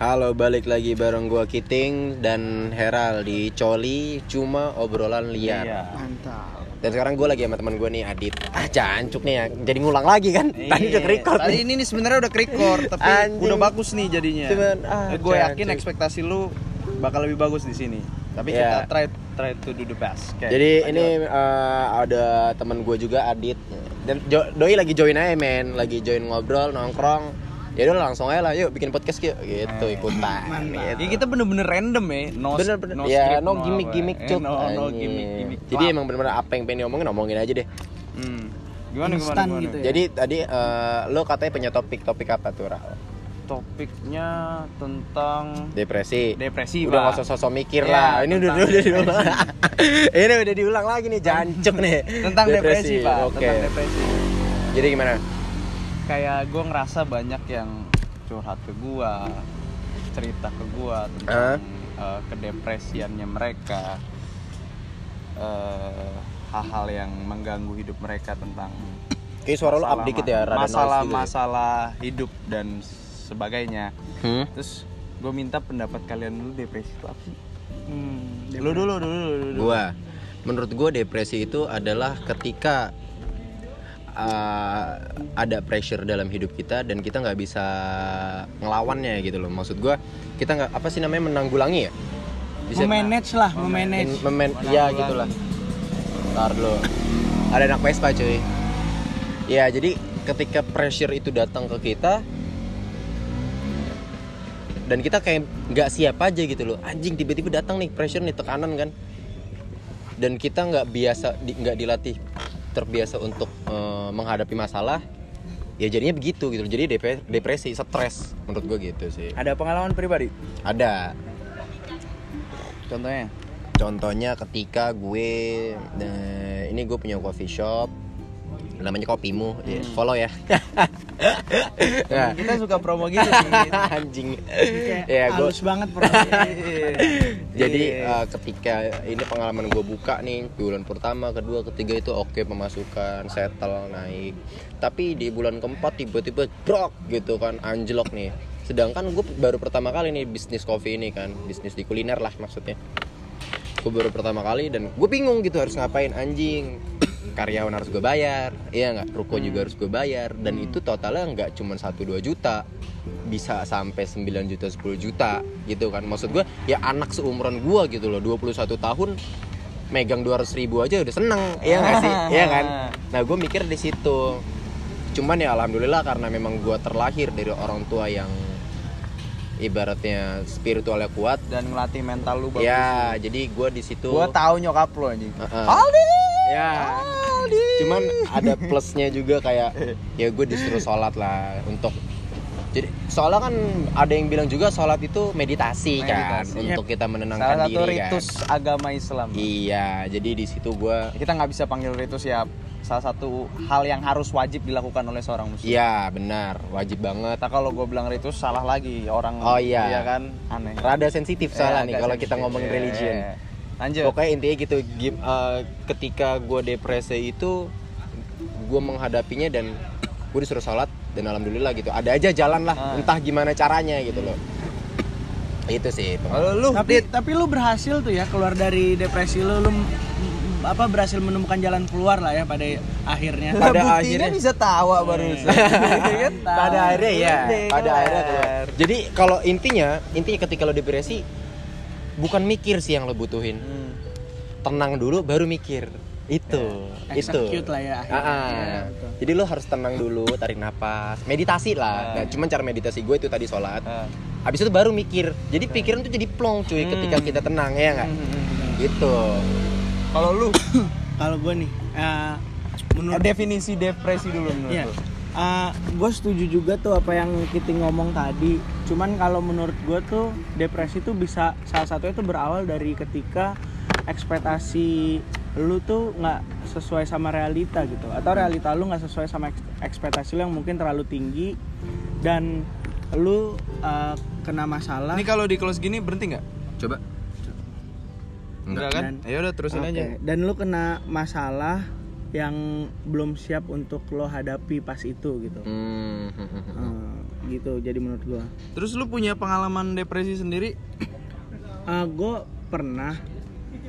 Halo, balik lagi bareng gua Kiting dan Heral di Coli Cuma Obrolan Liar. Iya. Mantap. Dan sekarang gue lagi sama teman gue nih Adit. Ah, jancuk nih ya. Jadi ngulang lagi kan. Tadi udah record Tadi nih. ini nih sebenarnya udah record tapi Anjing. udah bagus nih jadinya. Cuman, ah, gue yakin ekspektasi lu bakal lebih bagus di sini. Tapi Iya. kita try try to do the best. Oke, Jadi lanjut. ini eh, ada teman gue juga Adit. Dan Jo- Doi lagi join aja men, lagi join ngobrol nongkrong. Ya udah langsung aja lah, yuk bikin podcast yuk gitu Eh, ikutan. mantap. Ya, kita bener-bener random ya, no, bener bener no ya script, no no gimmick gimmick Eh, cut no, no anjing. gimmick gimmick. jadi Wah. emang bener-bener apa yang pengen diomongin omongin aja deh Hmm. Gimana gimana Instan gimana? gitu ya. jadi tadi eh, lo katanya punya topik topik apa tuh Ral? Topiknya tentang depresi depresi, udah nggak usah sosok mikir Iya, lah ini udah udah diulang ini udah diulang lagi nih jancuk nih tentang depresi, Pak. oke Tentang depresi. jadi gimana kayak gue ngerasa banyak yang curhat ke gua cerita ke gua Hah? tentang eh, kedepresiannya mereka eh, hal-hal yang mengganggu hidup mereka tentang kayak suara lo up dikit ya rada masalah noise gitu ya. masalah hidup dan sebagainya Hmm? terus gue minta pendapat kalian dulu depresi itu apa sih Hmm, lu dulu dulu dulu, dulu. gua menurut gua depresi itu adalah ketika uh, ada pressure dalam hidup kita dan kita nggak bisa ngelawannya gitu loh maksud gua kita nggak apa sih namanya menanggulangi ya memanage lah, memanage. Memen, ya gitulah. Ntar dulu. Ada anak Vespa cuy. Ya jadi ketika pressure itu datang ke kita dan kita kayak nggak siap aja gitu loh. Anjing tiba-tiba datang nih pressure nih tekanan kan. Dan kita nggak biasa di- nggak dilatih terbiasa untuk eh, menghadapi masalah. Ya jadinya begitu gitu. Jadi depresi, depresi stres menurut gue gitu sih. ada pengalaman pribadi Ada contohnya Contohnya ketika gue nah, ini gue punya coffee shop namanya kopimu. Ya, follow ya. Nah, kita suka promo gitu sih anjing. Kayak ya gue halus banget jadi Iya. uh, ketika ini pengalaman gue buka nih bulan pertama kedua ketiga itu oke pemasukan settle naik. Tapi di bulan keempat tiba-tiba drop gitu kan anjlok nih. Sedangkan gue baru pertama kali nih bisnis kopi ini kan bisnis di kuliner lah maksudnya gue baru pertama kali dan gue bingung gitu harus ngapain. Anjing karyawan harus gue bayar iya nggak? Ruko juga harus gue bayar. Dan itu totalnya nggak cuma 1-2 juta. Bisa sampai 9 juta 10 juta gitu kan. Maksud gue ya anak seumuran gue gitu loh 21 tahun megang 200 ribu aja udah seneng iya nggak sih? Iya kan? Nah gue mikir di situ. Cuman ya alhamdulillah karena memang gue terlahir dari orang tua yang ibaratnya spiritualnya kuat. Dan ngelatih mental lu bagus. ya jadi gue di situ gua tahu nyokap lu anjing. Heeh. Aldi! Ya. Cuman ada plusnya juga kayak ya gue disuruh sholat lah untuk jadi soalnya kan ada yang bilang juga sholat itu meditasi, kan Meditasi. untuk kita menenangkan salah satu diri ritus kan agama Islam. Iya jadi di situ gue kita nggak bisa panggil ritus ya salah satu hal yang harus wajib dilakukan oleh seorang muslim. Iya benar. Wajib banget. Kita kalau gue bilang ritus salah lagi orang Oh, iya. kan? Aneh. Rada sensitif soalnya Eh, nih kalau kita ngomongin Iya, religion. Iya. lanjut. Pokoknya intinya gitu eh, ketika gue depresi itu gue menghadapinya dan gue disuruh sholat dan alhamdulillah gitu. Ada aja jalan lah Ah. entah gimana caranya gitu loh. Itu sih lu tapi tapi lu berhasil tuh ya keluar dari depresi lu, lu apa berhasil menemukan jalan keluar lah ya pada akhirnya. Pada buktinya akhirnya- bisa tawa baru kan pada akhirnya ya pada akhirnya keluar. jadi kalau intinya intinya ketika lo depresi bukan mikir sih yang lo butuhin. Hmm. tenang dulu baru mikir. Itu itu. Execute lah ya akhirnya. Iya, betul. jadi lo harus tenang dulu tarik nafas meditasi lah. Ah. nah, cuman cara meditasi gue itu tadi sholat. Habis itu baru mikir. Jadi pikiran tuh jadi plong cuy Hmm. ketika kita tenang ya nggak? Hmm. gitu Kalau lu Kalau gue nih, eh, menurut definisi depresi dulu menurut Iya. lu. gue setuju juga tuh apa yang kita ngomong tadi. Cuman kalau menurut gue tuh depresi tuh bisa salah satunya tuh berawal dari ketika ekspektasi lu tuh nggak sesuai sama realita gitu atau realita lu nggak sesuai sama eks- ekspektasi lu yang mungkin terlalu tinggi dan lu uh, kena masalah Ini kalau di close gini berhenti nggak? coba Enggak kan? Dan- Ya udah terusin Oke, aja. dan lu kena masalah yang belum siap untuk lo hadapi pas itu gitu Hmm. Eh, gitu jadi menurut gua Terus lu punya pengalaman depresi sendiri? gue pernah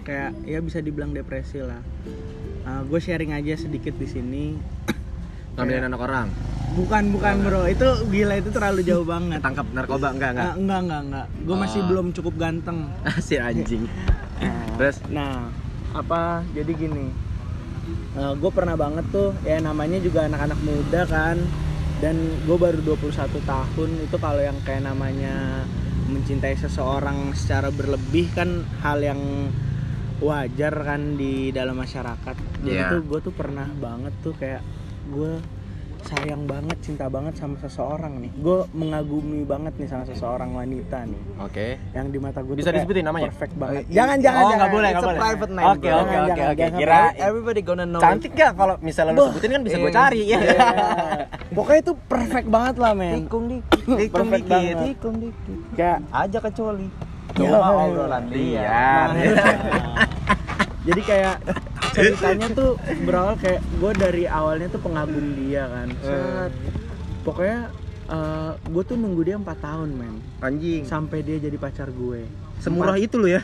kayak ya bisa dibilang depresi lah gue sharing aja sedikit di sini Ngambilin anak orang. bukan bukan bro itu gila itu terlalu jauh banget Tangkap narkoba enggak enggak. Ah, enggak enggak enggak gue masih Oh. belum cukup ganteng si anjing. Terus Nah, apa jadi gini, gue pernah banget tuh ya namanya juga anak-anak muda kan, dan gue baru 21 tahun itu kalau yang kayak namanya mencintai seseorang secara berlebih kan hal yang wajar kan di dalam masyarakat. Jadi Iya. tuh gue tuh pernah banget tuh kayak gue sayang banget, cinta banget sama seseorang nih. Gue mengagumi banget nih sama seseorang wanita nih oke. yang di mata gue Bisa disebutin namanya? perfect banget jangan jangan oh, jangan nggak boleh, nggak boleh. private name Oke, oke, oke, oke. Kira Everybody gonna know. Cantik gak kalau misalnya lu Bah. sebutin kan bisa gue Iya. cari ya. Iya. pokoknya itu perfect banget lah men Tikung dikit, tikung Perfect dikit, banget. tikung dikit. kayak Aja kecuali. Iya. Cuma obrolan liar. Nah, jadi kayak ceritanya tuh berawal kayak gue dari awalnya tuh pengagum dia kan Set. pokoknya gue tuh nunggu dia 4 tahun men Anjing. sampai dia jadi pacar gue Semurah itu lu ya.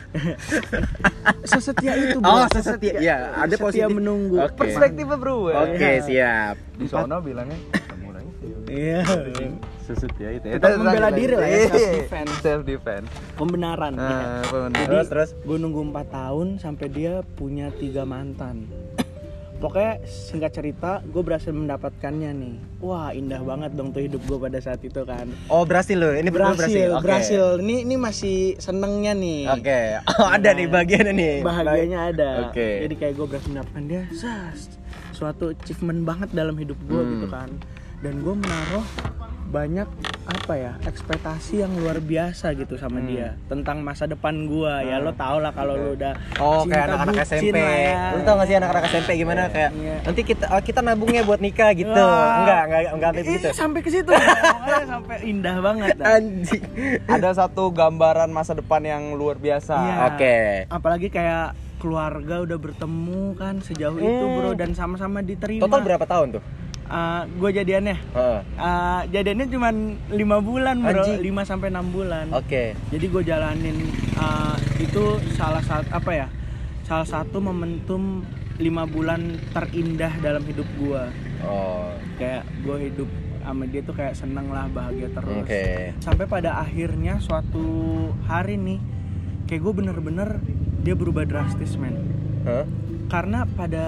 sesetia itu Oh, bro sesetia. Ya, ada positif. menunggu Oke. Perspektifnya bro. Oke, Iya. siap. Di sono bilangnya murah itu. iya Sesetia itu. Tetap membela diri lah ya, self defense. Self defense. pembenaran Nah, Terus terus gue nunggu 4 tahun sampai dia punya tiga mantan pokoknya singkat cerita gue berhasil mendapatkannya nih wah indah banget dong tuh hidup gue pada saat itu kan Oh, berhasil lu. Ini betul berhasil Oke. berhasil ini ini masih senengnya nih Oke. Oh, ada nih bagiannya nih. bahagianya ada Oke. jadi kayak gue berhasil mendapatkan dia sas suatu achievement banget dalam hidup gue Hmm. gitu kan dan gue menaruh banyak apa ya ekspektasi yang luar biasa gitu sama Hmm. dia tentang masa depan gue ya lo tau lah kalau lo udah Oh, kayak anak-anak SMP. ya. Lu tau gak sih anak-anak SMP gimana kayak Iya. nanti kita oh, kita nabungnya buat nikah gitu. Wah. Enggak, enggak enggak sampai Ih, begitu. sampai ke situ pokoknya sampai indah banget dah. Anjing. Ada satu gambaran masa depan yang luar biasa. Iya. Oke. apalagi kayak keluarga udah bertemu kan sejauh itu Hmm. bro dan sama-sama diterima Total berapa tahun tuh? Gue jadiannya Heeh. Uh, jadiannya cuma lima bulan bro. 5 sampai enam bulan. Oke. Jadi gue jalanin uh, itu salah satu apa ya? Salah satu momentum lima bulan terindah dalam hidup gue. Oh. Kayak gue hidup sama dia tuh kayak seneng lah, bahagia terus. Oke. Sampai pada akhirnya suatu hari nih, kayak gue bener-bener dia berubah drastis men. Hah? Karena pada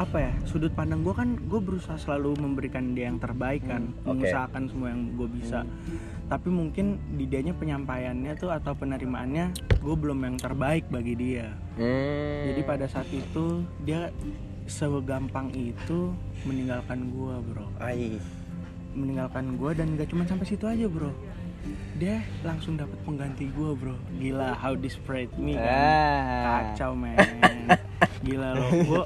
apa ya sudut pandang gue kan gue berusaha selalu memberikan dia yang terbaik kan, Hmm, oke. mengusahakan semua yang gue bisa. Tapi mungkin di dianya penyampaiannya tuh atau penerimaannya gue belum yang terbaik bagi dia. Hmm. Jadi pada saat itu dia segampang itu meninggalkan gue bro, Ai. meninggalkan gue dan gak cuma sampai situ aja bro. Dia langsung dapat pengganti gue bro. Gila how desperate me kan. Ah. kacau men gila loh gua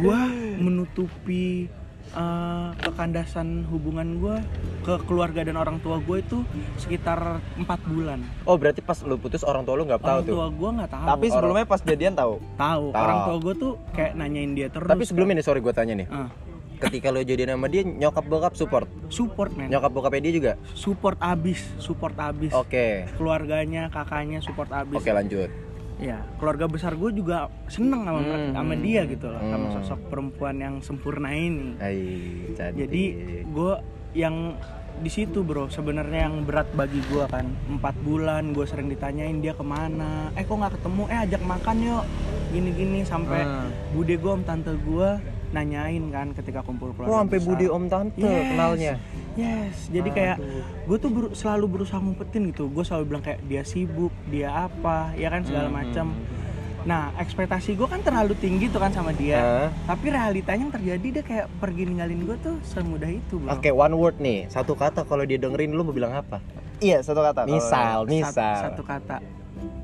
gua menutupi eh, kekandasan hubungan gua ke keluarga dan orang tua gue itu sekitar empat bulan Oh, berarti pas lu putus orang tua lu nggak tahu orang tuh. tua gua nggak tahu Tapi sebelumnya pas jadian tahu. tahu orang tua gue tuh kayak nanyain dia terus Tapi sebelumnya nih sorry gue tanya nih. Ah, Ketika lu jadian sama dia nyokap bokap support. support men Nyokap bokapnya dia juga. support abis support abis Oke. keluarganya kakaknya support abis Oke, lanjut. Ya keluarga besar gue juga seneng sama Hmm. sama dia gitu loh sama Hmm. sosok perempuan yang sempurna ini Hai, cantik. jadi gue yang di situ bro sebenarnya yang berat bagi gue kan empat bulan gue sering ditanyain dia ke mana eh kok nggak ketemu eh ajak makan yuk gini gini sampai Hmm. bude gue om tante gue nanyain kan ketika kumpul keluarga Oh, sampai. Budi Om Tante Yes. kenalnya. Yes jadi kayak gue tuh beru- selalu berusaha ngumpetin gitu gue selalu bilang kayak dia sibuk dia apa ya kan segala Hmm. macam nah ekspektasi gue kan terlalu tinggi tuh kan sama dia Hah? tapi realitanya yang terjadi dia kayak pergi ninggalin gue tuh semudah itu bro Oke, one word nih. Satu kata kalau dia dengerin lu mau bilang apa? Iya, satu kata. Misal, misal. Satu, kata.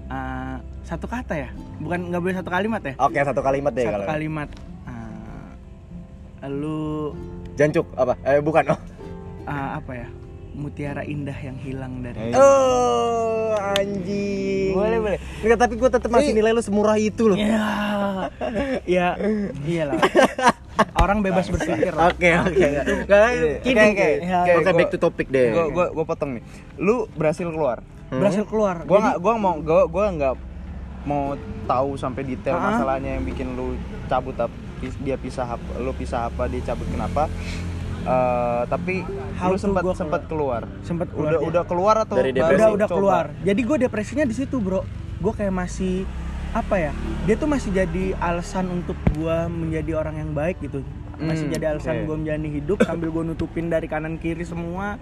Eh, satu kata ya? Bukan nggak boleh satu kalimat ya? Oke, satu kalimat deh satu kalau. kalimat. Eh, lu Jancuk apa? Eh bukan. Oh. Eh, apa ya? Mutiara indah yang hilang dari. Eh. Oh, anjing. Boleh, boleh. Enggak, tapi gue tetap masih nilai lu semurah itu loh. Ya, ya, iyalah. orang bebas berpikir lah. Oke oke. Oke, Kidding. oke, oke, Oke gua- back to topic deh. Gua gua gua potong nih. Lu berhasil keluar. Berhasil keluar. Jadi- nggak gua mau gua gua nggak mau tahu sampai detail Ah. masalahnya yang bikin lu cabut apa dia pisah apa lu pisah apa dia cabut kenapa. Eh, tapi How lu to sempat gua sempat keluar. keluar. Udah udah keluar atau Dari depresi? udah udah coba? keluar. Jadi gue depresinya di situ bro. Gue kayak masih apa ya? Dia tuh masih jadi alasan untuk gue menjadi orang yang baik gitu. Masih Hmm, jadi alasan oke. gue menjalani hidup sambil gue nutupin dari kanan kiri semua.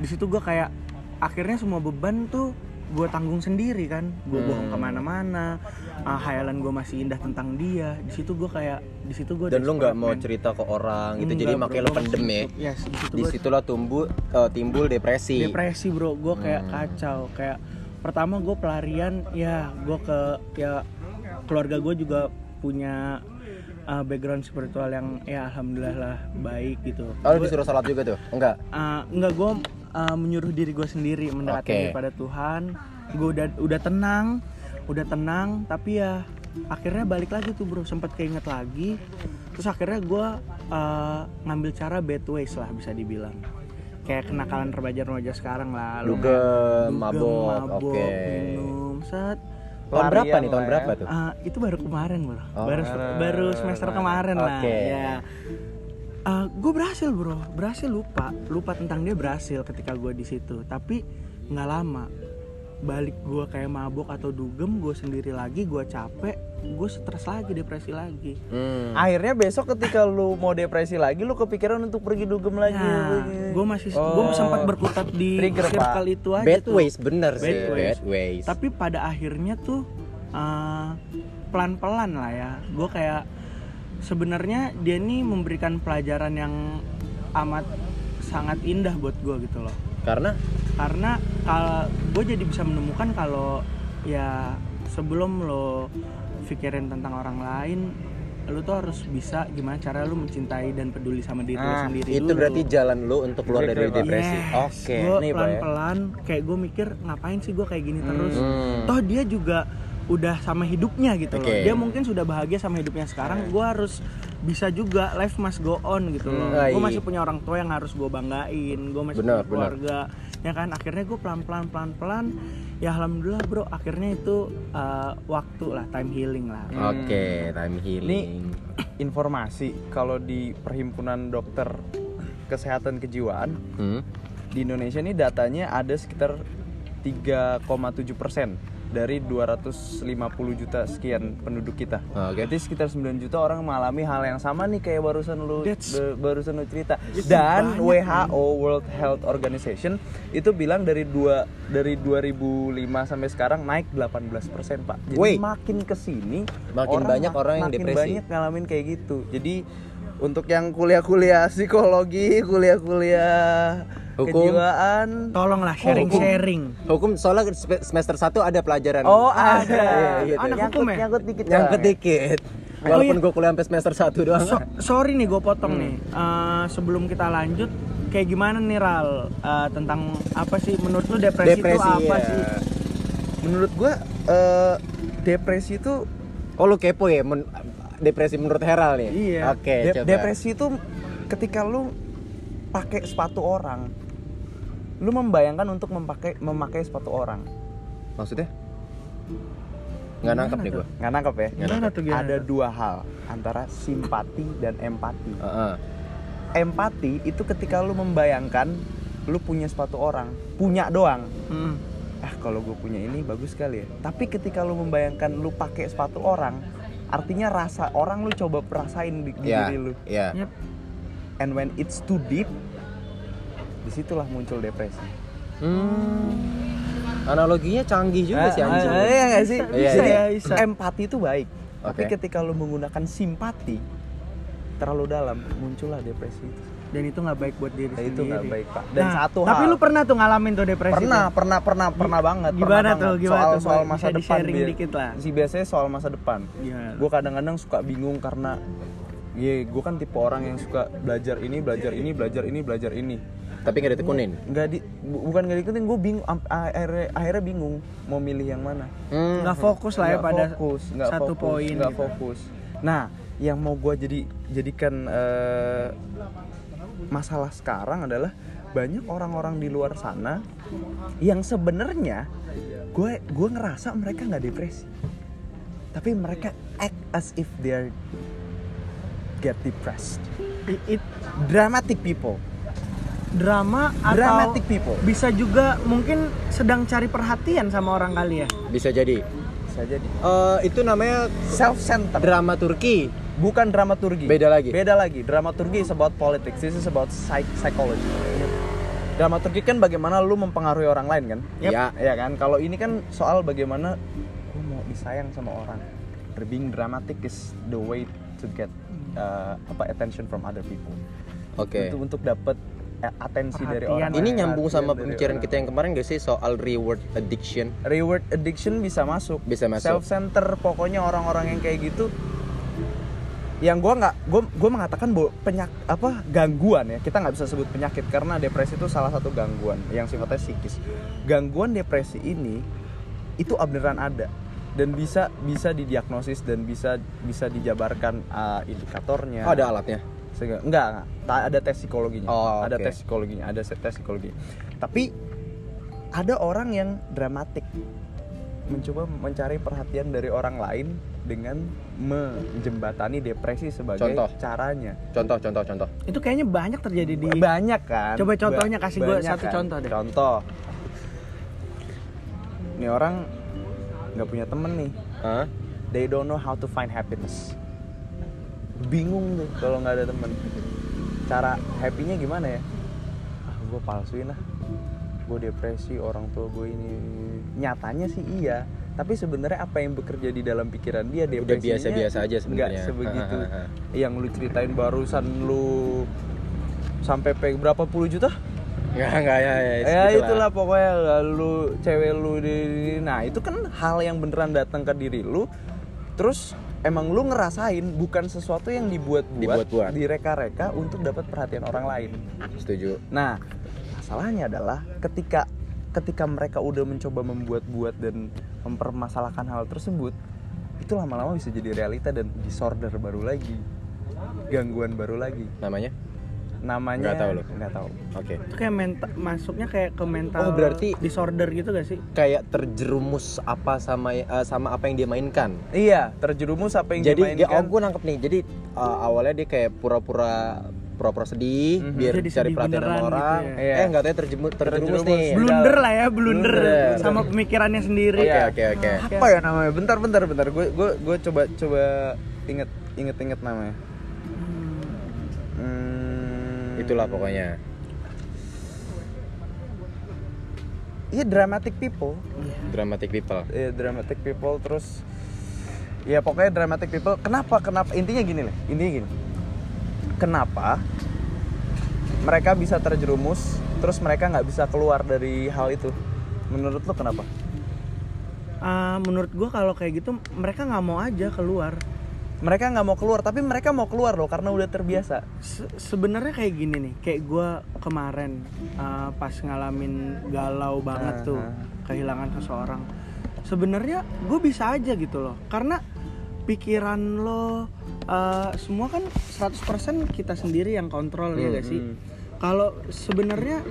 Di situ gue kayak akhirnya semua beban tuh gue tanggung sendiri kan. Gue bohong ke mana-mana. Ah, hayalan gue masih indah tentang dia. Di situ gue kayak di situ gue Dan lu nggak mau cerita ke orang gitu, jadi makanya lu pendem ya. Yes, di situ gua Di situlah tumbuh eh, timbul depresi. depresi bro gue kayak Hmm. kacau kayak pertama gue pelarian ya gue ke ya keluarga gue juga punya uh, background spiritual yang ya alhamdulillah lah baik gitu Oh, lu disuruh sholat juga tuh? Enggak. Uh, enggak gue uh, menyuruh diri gue sendiri Oke. mendekatkan kepada Tuhan gue udah udah tenang udah tenang tapi ya akhirnya balik lagi tuh bro sempat keinget lagi terus akhirnya gue uh, ngambil cara bad ways lah bisa dibilang kayak kenakalan remaja-remaja sekarang lah lu Dugem, dugem, mabok, oke. minum set Tahun berapa nih? Tahun lah ya. berapa tuh? Ah, itu baru kemarin bro Oh. baru baru semester kemarin lah Oke. Ya gue berhasil bro berhasil lupa lupa tentang dia berhasil ketika gue di situ tapi nggak lama balik gue kayak mabok atau dugem gue sendiri lagi gue capek gue stres lagi depresi lagi Hmm. Akhirnya besok ketika lu mau depresi lagi lu kepikiran untuk pergi dugem lagi. nah gue masih gue Oh. sempat berkutat di Trigger, circle Pak. itu aja Bad tuh ways bener Bad sih. ways. Bad ways. tapi pada akhirnya tuh uh, pelan-pelan lah ya gue kayak sebenarnya dia ini memberikan pelajaran yang amat sangat indah buat gue gitu loh Karena karena kalau gue jadi bisa menemukan kalau ya sebelum lo pikirin tentang orang lain lu tuh harus bisa gimana cara lu mencintai dan peduli sama diri lu Ah, sendiri itu dulu. berarti jalan lu untuk keluar dari Exactly, Pak. depresi. Yes. Oke. Gue Nih, Pak ya. pelan-pelan kayak gue mikir ngapain sih gue kayak gini terus. Hmm. Toh dia juga udah sama hidupnya gitu loh. Oke. Dia mungkin sudah bahagia sama hidupnya sekarang. Gue harus bisa juga life must go on gitu loh. Hmm, Gue masih punya orang tua yang harus gue banggain. Gue masih Benar, punya keluarga. Ya kan akhirnya gue pelan-pelan pelan-pelan ya alhamdulillah bro akhirnya itu uh, waktu lah time healing lah. Oke, time healing. Informasi kalau di perhimpunan dokter kesehatan kejiwaan Hmm. di Indonesia ini datanya ada sekitar 3,7 persen dari 250 juta sekian penduduk kita. Oke. Jadi sekitar 9 juta orang mengalami hal yang sama nih kayak barusan lu barusan lu cerita. Dan banyak, WHO World Health Organization itu bilang dari dua dari 2005 sampai sekarang naik 18 persen pak. Jadi Wait. makin ke sini Makin banyak orang yang makin depresi. banyak ngalamin kayak gitu. Jadi untuk yang kuliah-kuliah psikologi, kuliah-kuliah Hukum. kejiwaan, Tolonglah Oh, sharing-sharing. Hukum soalnya spe- semester 1 ada pelajaran. Oh ada. Iya, gitu. Anak Nyangkut- hukum ya? Nyangkut dikit. Nyangkut ya? dikit. Oh, Walaupun iya. gue kuliah sampai semester 1 doang. So- sorry nih gue potong nih. Eh, sebelum kita lanjut, kayak gimana nih Ral Eh, tentang apa sih menurut lu depresi, Depresi itu apa ya. sih? Menurut gua eh, depresi itu Oh lu kepo ya men- depresi menurut Heral nih? Iya. Oke, de- coba. depresi itu ketika lu pakai sepatu orang, lu membayangkan untuk memakai memakai sepatu orang. Maksudnya? Nggak nangkep nih gue. Nggak nangkep ya? Gimana tuh gimana? Ada dua hal antara simpati dan empati. Heeh. Empati itu ketika lu membayangkan lu punya sepatu orang, punya doang. Hmm. ah kalau gue punya ini bagus sekali ya tapi ketika lu membayangkan lu pakai sepatu orang artinya rasa orang lu coba perasain di, di Iya. diri lu Iya. Yep. and when it's too deep di situlah muncul depresi Hmm. Analoginya canggih juga sih anjing. Ah, iya nggak sih Iya, Jadi, iya. bisa. empati itu baik tapi Oke. ketika lu menggunakan simpati terlalu dalam muncullah depresi itu Dan itu nggak baik buat diri Nah, itu sendiri. nggak baik pak dan Nah, satu tapi hal lu pernah tuh ngalamin tuh depresi pernah tuh? pernah pernah pernah banget Gimana pernah tuh? banget. Gimana soal tuh? soal Bisa masa depan di-sharing Bi. dikit lah. si biasanya soal masa depan Gimana? gue kadang-kadang suka bingung karena ya gue kan tipe orang yang suka belajar ini belajar ini belajar ini belajar ini Tapi nggak ditekunin. nggak di bu- bukan nggak diikutin gue bingung akhirnya, akhirnya bingung mau milih yang mana Hmm. Nggak fokus lah ya Nggak pada fokus, nggak satu fokus, poin nggak gitu. fokus nah yang mau gue jadi jadikan eh, masalah sekarang adalah banyak orang-orang di luar sana yang sebenarnya gue gue ngerasa mereka nggak depresi. Tapi mereka act as if they are get depressed. I- it dramatic people. Drama atau dramatic people. bisa juga mungkin sedang cari perhatian sama orang kali ya? Bisa jadi. bisa jadi. Eh, itu namanya self center drama Turki. Bukan dramaturgi Beda lagi. beda lagi dramaturgi is about politics this is about psych psychology dramaturgi kan bagaimana lu mempengaruhi orang lain kan Yep. Ya. ya kan kalau ini kan soal bagaimana lu mau disayang sama orang being dramatic is the way to get uh, apa attention from other people Oke. untuk untuk dapat eh, atensi dari orang Ini nyambung sama orang kita yang kemarin gak sih soal reward addiction? reward addiction bisa masuk Bisa masuk. self center pokoknya orang-orang yang kayak gitu yang gue nggak gue gue mengatakan bahwa penyak apa gangguan ya. Kita nggak bisa sebut penyakit karena depresi itu salah satu gangguan yang sifatnya psikis. Gangguan depresi ini itu beneran ada. Dan bisa bisa didiagnosis dan bisa bisa dijabarkan uh, indikatornya. Oh, ada alatnya. sehingga enggak, enggak Ta- ada tes psikologinya. Oh, ada tes psikologinya ada tes psikologi tapi ada orang yang dramatik. Mencoba mencari perhatian dari orang lain dengan menjembatani depresi sebagai Contoh. caranya. Contoh, contoh, contoh. itu kayaknya banyak terjadi di banyak kan? Coba contohnya, Ba- kasih gua banyak satu contoh deh. contoh. Ini orang nggak punya temen nih. Hah? they don't know how to find happiness. Bingung tuh kalau nggak ada temen. Cara happynya gimana ya? Ah gue palsuin lah. Gue depresi orang tua gue ini. Nyatanya sih iya tapi sebenarnya apa yang bekerja di dalam pikiran dia Udah depresinya biasa-biasa aja sebenarnya. nggak sebegitu yang lu ceritain barusan lu sampai pe berapa puluh juta Enggak, enggak ya, ya, ya itulah pokoknya lu cewek lu di nah itu kan hal yang beneran datang ke diri lu terus emang lu ngerasain bukan sesuatu yang dibuat-buat Dibuat-buat. direka-reka untuk dapat perhatian orang lain Setuju. nah masalahnya adalah ketika ketika mereka udah mencoba membuat-buat dan mempermasalahkan hal tersebut itu lama-lama bisa jadi realita dan disorder baru lagi gangguan baru lagi Namanya? namanya Nggak tahu lu? nggak tahu Oke. itu kayak mental masuknya kayak ke mental Oh, berarti- disorder gitu gak sih Kayak terjerumus apa sama eh, sama apa yang dia mainkan. Iya, terjerumus apa yang Jadi, dimainkan. ya, oh gue nangkep nih. Jadi uh, awalnya dia kayak pura-pura pura-pura sedih Mhm. biar Jadi cari perhatian sama gitu orang. ya. Iya. Eh nggak tahu terjerumus, terjerumus nih. Blunder lah ya blunder, Blunder. sama pemikirannya sendiri Oke Iya. oke oke. apa ya namanya? Bentar, bentar, bentar. Gue gue gue coba coba inget inget inget namanya. Hmm, Itulah pokoknya. Iya, dramatic people. Dramatic people. Iya, dramatic people terus ya pokoknya dramatic people. Kenapa? Kenapa? Intinya gini lah. Intinya gini. Kenapa mereka bisa terjerumus terus mereka nggak bisa keluar dari hal itu? Menurut lo kenapa? Ah, menurut gua kalau kayak gitu mereka nggak mau aja keluar mereka nggak mau keluar tapi mereka mau keluar loh karena udah terbiasa Se- sebenarnya kayak gini nih kayak gua kemarin ah, pas ngalamin galau banget tuh Ah, ah. kehilangan seseorang sebenarnya gue bisa aja gitu loh karena pikiran lo ah, semua kan 100% kita sendiri yang kontrol ya Hmm, gak sih hmm. kalau sebenarnya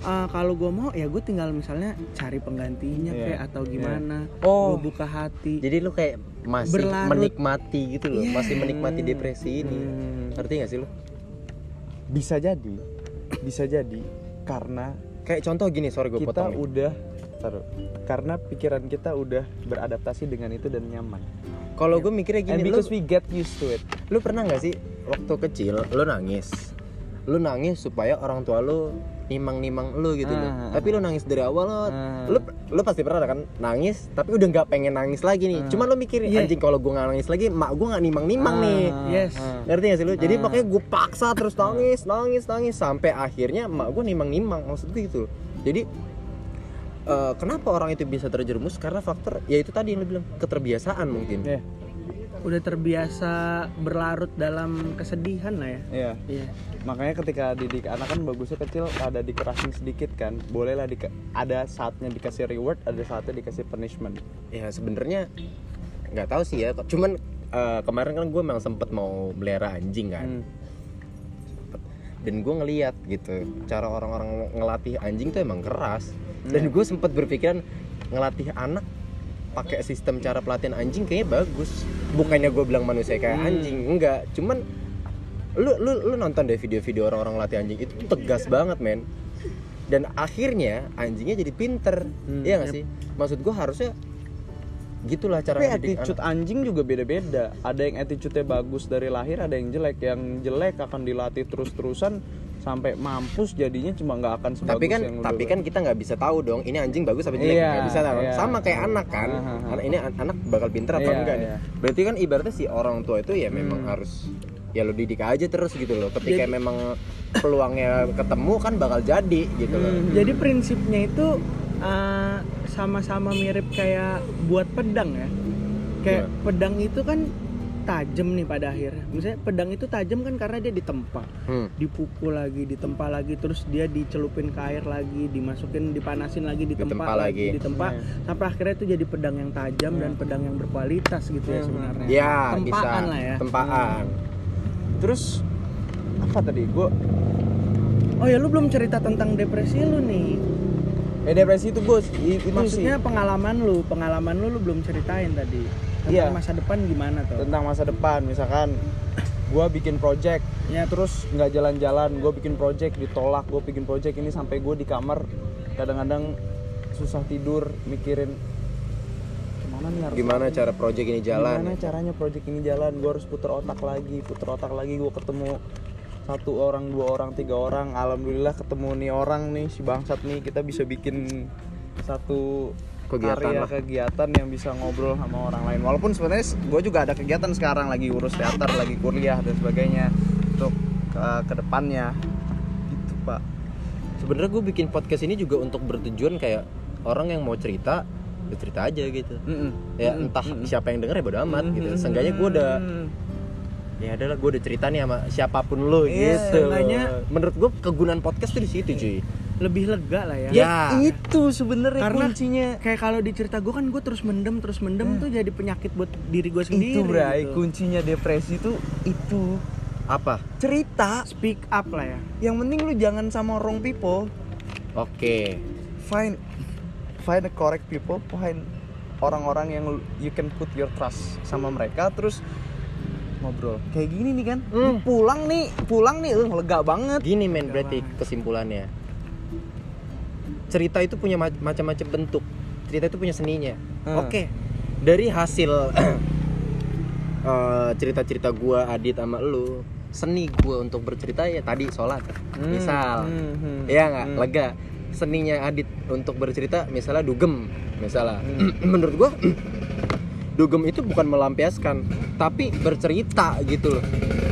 ah, kalau gue mau ya gue tinggal misalnya cari penggantinya Iya, kayak atau gimana Oh. gue buka hati Jadi lu kayak masih Berlarut. menikmati gitu loh, Iya. masih menikmati depresi ini. Hmm. Ngerti gak sih lu? bisa jadi bisa jadi karena Kayak contoh gini, sorry gue kita potong nih. udah taruh, karena pikiran kita udah beradaptasi dengan itu dan nyaman Kalau gue mikirnya and gini, lu, because we get used to it lu pernah nggak sih waktu kecil lu nangis? Lu nangis supaya orang tua lu nimang-nimang lu gitu loh. Ah. Tapi lu nangis dari awal lo, Ah. lu lu pasti pernah kan nangis, tapi udah nggak pengen nangis lagi nih. Ah. Cuma lu mikir Iya. anjing kalau gue nggak nangis lagi, mak gue nggak nimang-nimang nih. Yes. Ngerti gak sih lu? Jadi Ah. makanya gue paksa terus nangis, nangis, nangis sampai akhirnya emak gue nimang-nimang maksud gue gitu. loh. Jadi eh, kenapa orang itu bisa terjerumus? Karena faktor ya itu tadi yang lu bilang keterbiasaan mungkin. Iya. udah terbiasa berlarut dalam kesedihan lah ya Iya. iya makanya ketika didik anak kan bagusnya kecil ada dikerasin sedikit kan bolehlah dika- ada saatnya dikasih reward ada saatnya dikasih punishment Ya sebenarnya nggak tahu sih ya. Cuman eh, kemarin kan gue memang sempet mau melihara anjing kan Hmm. Dan gue ngeliat gitu cara orang-orang ngelatih anjing tuh emang keras. Dan gue sempet berpikiran ngelatih anak pakai sistem cara pelatihan anjing kayaknya bagus. Bukannya gue bilang manusia kayak anjing enggak. Cuman lu lu lu nonton deh video-video orang-orang latih anjing itu tegas banget men. Dan akhirnya anjingnya jadi pinter. Iya gak sih? Maksud gue harusnya gitulah cara Tapi attitude anak. anjing juga beda-beda. Ada yang attitude-nya bagus dari lahir, ada yang jelek. Yang jelek akan dilatih terus-terusan sampai mampus jadinya cuma nggak akan sebagus tapi kan yang tapi kan kita nggak bisa tahu dong ini anjing bagus apa jelek nggak bisa tahu iya. sama kayak anak kan anak ini an- anak bakal pinter apa Iya, enggak nih iya. berarti kan ibaratnya si orang tua itu ya memang Hmm. harus ya lo didik aja terus gitu loh ketika memang peluangnya ketemu kan bakal jadi gitu loh Hmm. Jadi prinsipnya itu eh, sama-sama mirip kayak buat pedang ya. Kayak Gimana? pedang itu kan tajam nih pada akhirnya. Misalnya pedang itu tajam kan karena dia ditempa, Hmm. dipukul lagi, ditempa lagi, terus dia dicelupin ke air lagi, dimasukin, dipanasin lagi, ditempa, Ditempa lagi, lagi. ditempa, Iya. sampai akhirnya itu jadi pedang yang tajam dan pedang yang berkualitas gitu ya Hmm. sebenarnya. ya Tempaan bisa lah ya. tempaan Terus apa tadi? Gue Oh ya lu belum cerita tentang depresi lu nih. Eh depresi itu gue itu Maksudnya sih pengalaman lu, pengalaman lu lu belum ceritain tadi. Tentang Iya. masa depan gimana tuh? tentang masa depan. Misalkan gue bikin project, Ya terus nggak jalan-jalan. Gue bikin project ditolak. Gue bikin project ini sampai gue di kamar kadang-kadang susah tidur mikirin gimana nih harus gimana cara project ini jalan Gimana caranya project ini jalan? Gue harus puter otak lagi, puter otak lagi. Gue ketemu satu orang, dua orang, tiga orang. Alhamdulillah ketemu nih orang nih si bangsat nih. Kita bisa bikin satu Kegiatan karya lah. kegiatan yang bisa ngobrol sama orang lain. Walaupun sebenarnya gue juga ada kegiatan sekarang lagi urus teater, lagi kuliah dan sebagainya untuk ke ke depannya. Gitu pak. sebenarnya gue bikin podcast ini juga untuk bertujuan kayak orang yang mau cerita ya cerita aja gitu Mm-mm. ya Mm-mm. entah Mm-mm. siapa yang denger ya bodo amat gitu seenggaknya gue udah ya adalah gue udah cerita nih sama siapa pun lo Iya, gitu seenggaknya- menurut gue kegunaan podcast tuh di situ cuy lebih lega lah ya. Ya. Itu sebenarnya Karena kuncinya. kayak kalau dicerita gue kan gue terus mendem terus mendem tuh jadi penyakit buat diri gue sendiri. Itu bray, gitu. kuncinya depresi itu itu apa cerita Speak up lah ya. yang penting lu jangan sama wrong people oke find find the correct people find orang-orang yang you can put your trust sama mereka terus ngobrol. Kayak gini nih kan? Hmm. pulang nih pulang nih. Uh, lega banget. Gini men berarti kesimpulannya. Cerita itu punya ma- macam-macam bentuk. Cerita itu punya seninya. Hmm. oke. Dari hasil eh, cerita-cerita gua Adit sama lu seni gua untuk bercerita ya tadi sholat. Hmm, misal. Hmm, hmm, Iya nggak? Hmm. lega. Seninya Adit untuk bercerita misalnya dugem misalnya. Hmm. menurut gua dugem itu bukan melampiaskan tapi bercerita gitu loh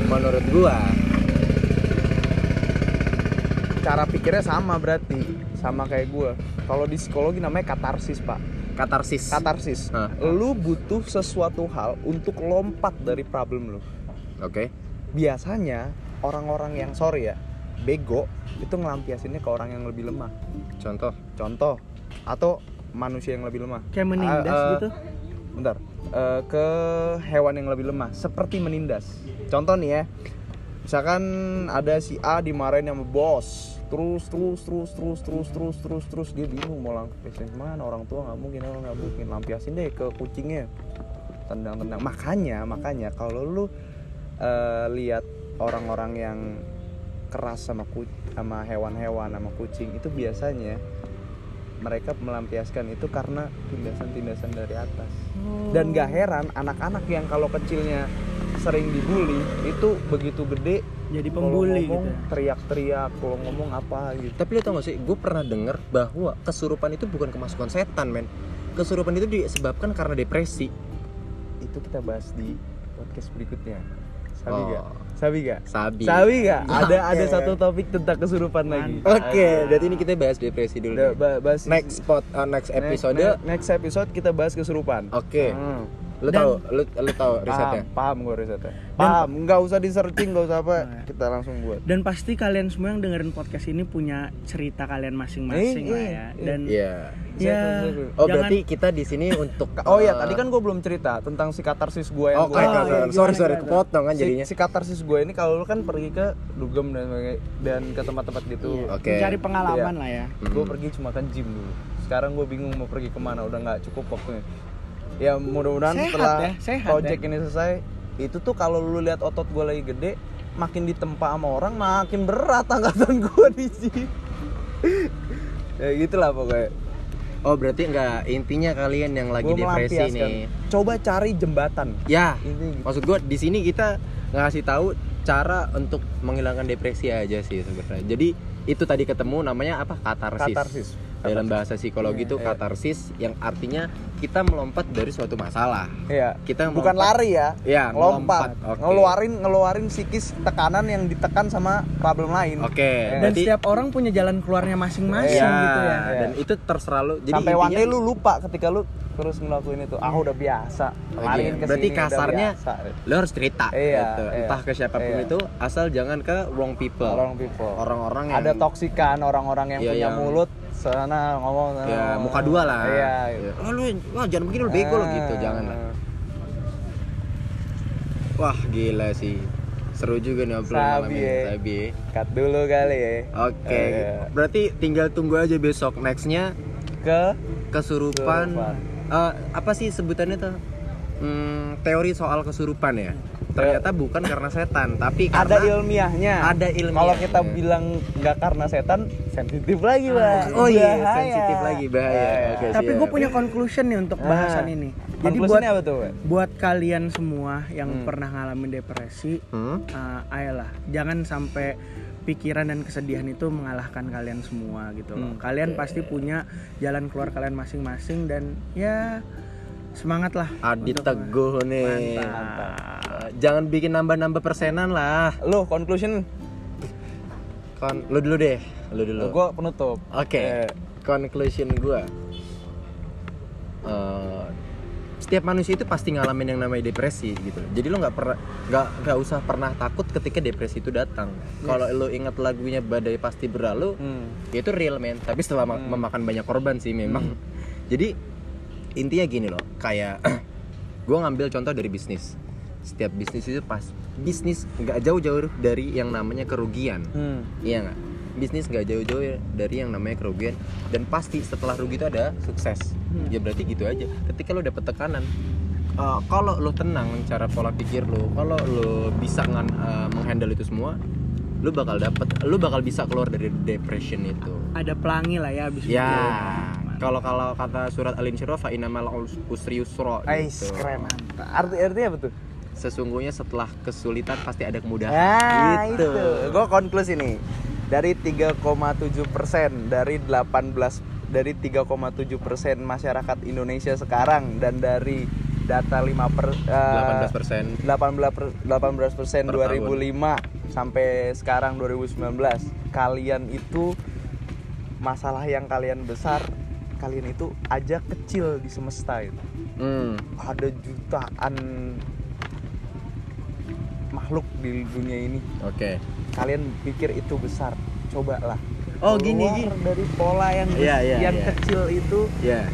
menurut gua. Cara pikirnya sama berarti sama kayak gue kalau di psikologi namanya katarsis pak. Katarsis. Katarsis. Hah. lu butuh sesuatu hal untuk lompat dari problem lu. Oke. Biasanya orang-orang yang sorry ya bego itu ngelampiasinnya ke orang yang lebih lemah. Contoh? Contoh. Atau manusia yang lebih lemah. Kayak menindas Ah, ah, gitu. bentar Eh, ke hewan yang lebih lemah seperti menindas. Contoh nih ya misalkan ada si A dimarahin sama bos terus terus terus terus terus terus terus terus dia bingung mau lampiasin mana orang tua nggak mungkin orang nggak mungkin lampiasin deh ke kucingnya. Tendang tendang makanya makanya kalau lu eh, lihat orang-orang yang keras sama ku sama hewan-hewan sama kucing itu biasanya mereka melampiaskan itu karena tindasan-tindasan dari atas dan gak heran anak-anak yang kalau kecilnya sering dibully itu begitu gede Jadi kalau pembuli ngomong gitu. ya. teriak-teriak kalau ngomong apa gitu tapi lo tau gak sih gue pernah denger bahwa kesurupan itu bukan kemasukan setan men kesurupan itu disebabkan karena depresi itu kita bahas di podcast berikutnya sabi Oh. gak sabi gak sabi. Sabi gak ada Oke. ada satu topik tentang kesurupan lagi. Oke berarti ini kita bahas depresi dulu ba- bahas next spot uh, next episode next, next episode kita bahas kesurupan. Oke. Hmm. Lu Dan- tahu, lu lu tahu risetnya? Paham, paham gue risetnya. Paham, nggak usah di searching, nggak usah apa, kita langsung buat. Dan pasti kalian semua yang dengerin podcast ini punya cerita kalian masing-masing Eh, lah iya, ya. iya. Dan Iya. ya Oh, jangan- berarti kita di sini untuk Oh iya, eh, tadi kan gue belum cerita tentang si katarsis gue yang Oh, gue. Oh, iya, sorry sorry kepotong kan si, jadinya. si katarsis gue ini kalau lu kan pergi ke dugem dan dan ke tempat-tempat gitu. Iya, Oke. mencari pengalaman Iya. lah ya. Gue Hmm. pergi cuma kan gym dulu. Sekarang gue bingung mau pergi ke mana, udah nggak cukup waktunya. Ya mudah-mudahan setelah ya, sehat project ini selesai, itu tuh kalau lu lihat otot gue lagi gede, makin ditempa sama orang, makin berat angkatan gue di sini. ya gitulah pokoknya. Oh, berarti enggak intinya kalian yang lagi Gua depresi nih. Coba cari jembatan. Ya, Ini gitu. maksud gua di sini kita ngasih tahu cara untuk menghilangkan depresi aja sih sebenarnya. Jadi itu tadi ketemu namanya apa? Katarsis. Katarsis. Dalam bahasa psikologi Iya, itu iya. katarsis yang artinya kita melompat dari suatu masalah. Iya. Kita bukan melompat- lari ya. Ya, Ngelompat. melompat. Oke. Ngeluarin ngeluarin psikis tekanan yang ditekan sama problem lain. Oke, Dan berarti- setiap orang punya jalan keluarnya masing-masing Iya, gitu ya. Dan itu terserah lu. Jadi Sampai intinya- lu lupa ketika lu terus ngelakuin itu. Ah udah biasa. Lariin ke Berarti kasarnya lo harus cerita Iya, gitu. iya. entah ke siapa pun Iya. itu asal jangan ke wrong people orang people. orang-orang yang Ada toksikan orang-orang yang Iya, punya yang- mulut sana ngomong sana ya ngomong. muka dua lah Iya. Ya. oh, lu wah jangan begini lu bego lo gitu Ah. jangan lah wah gila sih seru juga nih obrolan Sabi, ya. sabi Cut dulu kali ya. oke Iya. berarti tinggal tunggu aja besok nextnya Ke kesurupan Kesurupan. Eh, apa sih sebutannya tuh Hmm, teori soal kesurupan ya ternyata bukan karena setan tapi ada karena ilmiahnya. ada ilmiahnya. Kalau kita bilang nggak karena setan, sensitif lagi, Pak. Oh iya, Bahaya. sensitif lagi bahaya. Oke, Tapi siap. gue punya conclusion nih untuk Ah. bahasan ini. Jadi buat Konklusinya apa tuh, Pak? buat kalian semua yang Hmm. pernah ngalamin depresi, Hmm? uh, ayolah jangan sampai pikiran dan kesedihan itu mengalahkan kalian semua gitu loh. Hmm. Kalian pasti punya jalan keluar kalian masing-masing dan ya semangat lah. Adit Teguh nih. Mantap. Eh, Jangan bikin nambah-nambah persenan lah. Lu conclusion Kon, lu dulu deh, lu dulu. gua penutup. Oke. Eh, Conclusion gua. Eh, setiap manusia itu pasti ngalamin yang namanya depresi gitu. Jadi lo nggak pernah nggak nggak usah pernah takut ketika depresi itu datang. Kalau lo ingat lagunya Badai Pasti Berlalu, hmm. ya itu real man tapi setelah Hmm. memakan banyak korban sih memang jadi intinya gini loh kayak gue ngambil contoh dari bisnis setiap bisnis itu pas bisnis nggak jauh-jauh dari yang namanya kerugian Hmm. iya nggak bisnis nggak jauh-jauh dari yang namanya kerugian dan pasti setelah rugi itu ada sukses Hmm. ya berarti gitu aja ketika lo dapet tekanan eh, kalau lo tenang cara pola pikir lo kalau lo bisa ngan, eh, menghandle itu semua lo bakal dapet lo bakal bisa keluar dari depression itu Ada pelangi lah ya abis Ya, kalau kalau kata surat Al-Insyirah fa innamal usri yusra Ais, gitu. keren. Arti artinya apa tuh? Sesungguhnya setelah kesulitan pasti ada kemudahan. Ah, gitu. itu. Gue konklusi nih. Dari 3,7 persen dari 18 dari 3,7 persen masyarakat Indonesia sekarang dan dari data 5 per, eh, 18 persen 18 per, 18 persen Per 2005 sampai sekarang 2019 kalian itu masalah yang kalian besar kalian itu aja kecil di semesta itu hmm. ada jutaan makhluk di dunia ini Oke. kalian pikir itu besar cobalah Oh, gini, Keluar gini. dari pola yang Iya, iya, yang iya. kecil itu Ya.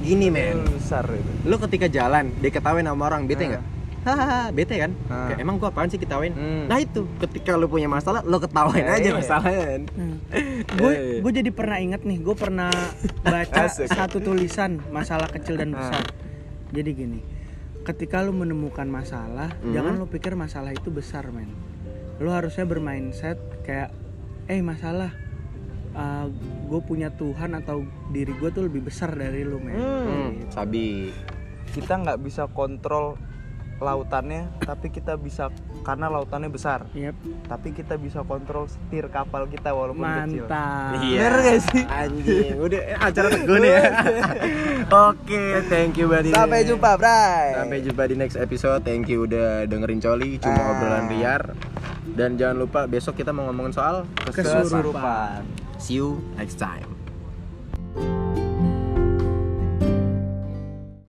Gini men, besar itu lu ketika jalan diketawain sama orang bete Ah. nggak? Hahaha, bete kan? Ah. Kayak, emang gua apaan sih ketawain? Hmm. Nah itu, ketika lu punya masalah, lu ketawain Eh, aja iya. masalahnya. kan? gue Eh. gue jadi pernah inget nih gue pernah baca satu tulisan masalah kecil dan Ah. besar jadi gini ketika lu menemukan masalah Mhm. jangan lu pikir masalah itu besar men lu harusnya bermindset kayak eh masalah gue punya Tuhan atau diri gue tuh lebih besar dari lu men Hmm, sabi. kita nggak bisa kontrol lautannya tapi kita bisa karena lautannya besar Yep, tapi kita bisa kontrol setir kapal kita walaupun kecil mantap Bener gak sih? Anjing, udah eh, acara teguh nih ya. Oke, thank you buddy. sampai jumpa bray Sampai jumpa di next episode. Thank you udah dengerin Coli, cuma Ah. obrolan liar. Dan jangan lupa besok kita mau ngomongin soal Kesurupan. kesurupan See you next time.